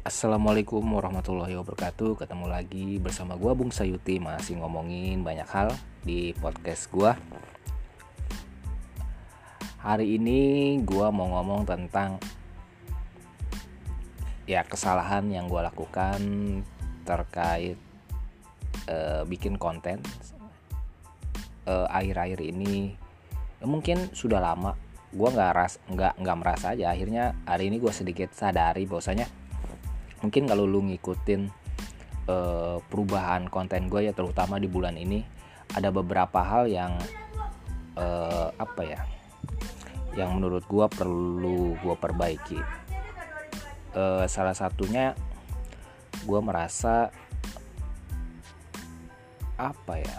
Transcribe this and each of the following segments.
Assalamualaikum warahmatullahi wabarakatuh. Ketemu lagi bersama gue Bung Sayuti. Masih ngomongin banyak hal di podcast gue Hari ini gue mau ngomong tentang Ya kesalahan yang gue lakukan Terkait uh, bikin konten. Uh, Akhir-akhir ini ya Mungkin sudah lama. Gue nggak ras nggak nggak merasa aja. Akhirnya hari ini gue sedikit sadari bahwasanya mungkin kalau lu ngikutin uh, perubahan konten gue ya terutama di bulan ini ada beberapa hal yang uh, apa ya yang menurut gue perlu gue perbaiki. Uh, salah satunya gue merasa apa ya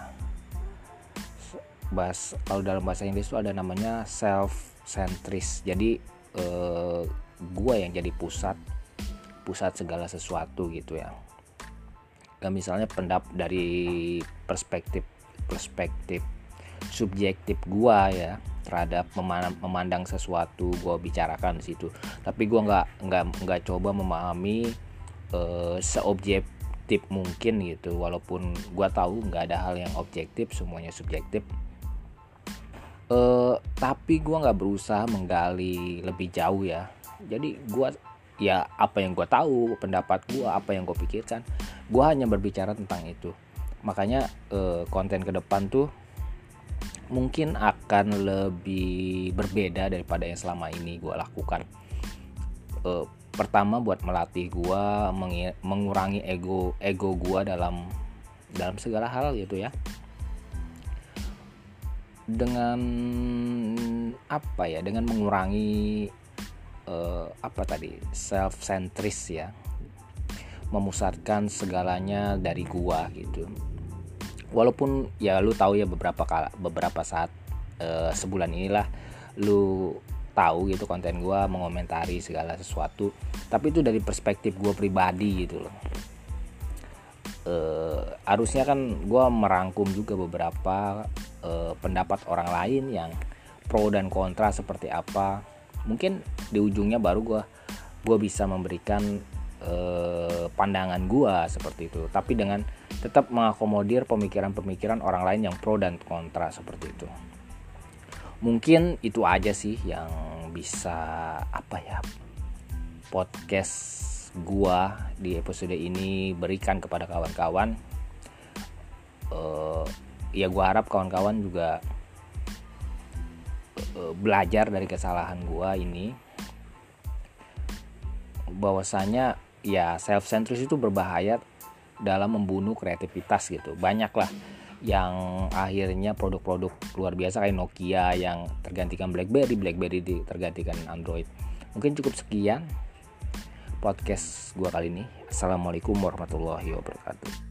bahas kalau dalam bahasa Inggris itu ada namanya self centris jadi uh, gue yang jadi pusat pusat segala sesuatu gitu ya. Dan misalnya pendap dari perspektif perspektif subjektif gua ya terhadap memandang sesuatu gua bicarakan di situ. Tapi gua nggak nggak nggak coba memahami uh, seobjektif mungkin gitu. Walaupun gua tahu nggak ada hal yang objektif semuanya subjektif. Uh, tapi gua nggak berusaha menggali lebih jauh ya. Jadi gua ya apa yang gue tahu pendapat gue apa yang gue pikirkan. Gue hanya berbicara tentang itu. Makanya eh, konten ke depan tuh mungkin akan lebih berbeda daripada yang selama ini gue lakukan. Eh, pertama buat melatih gue mengurangi ego ego gue dalam dalam segala hal gitu ya. Dengan apa ya? Dengan mengurangi apa tadi self centris ya. Memusatkan segalanya dari gua gitu. Walaupun ya lu tahu ya beberapa kala, beberapa saat uh, sebulan inilah lu tahu gitu konten gua mengomentari segala sesuatu. Tapi itu dari perspektif gua pribadi gitu loh. Uh, harusnya kan gua merangkum juga beberapa uh, pendapat orang lain yang pro dan kontra seperti apa mungkin di ujungnya baru gue gue bisa memberikan eh, pandangan gue seperti itu. Tapi dengan tetap mengakomodir pemikiran-pemikiran orang lain yang pro dan kontra seperti itu. Mungkin itu aja sih yang bisa apa ya podcast gua di episode ini berikan kepada kawan-kawan. Uh, ya gua harap kawan-kawan juga uh, belajar dari kesalahan gua ini bahwasanya ya self centris itu berbahaya dalam membunuh kreativitas gitu banyaklah yang akhirnya produk-produk luar biasa kayak Nokia yang tergantikan BlackBerry, BlackBerry tergantikan Android. Mungkin cukup sekian podcast gua kali ini. Assalamualaikum warahmatullahi wabarakatuh.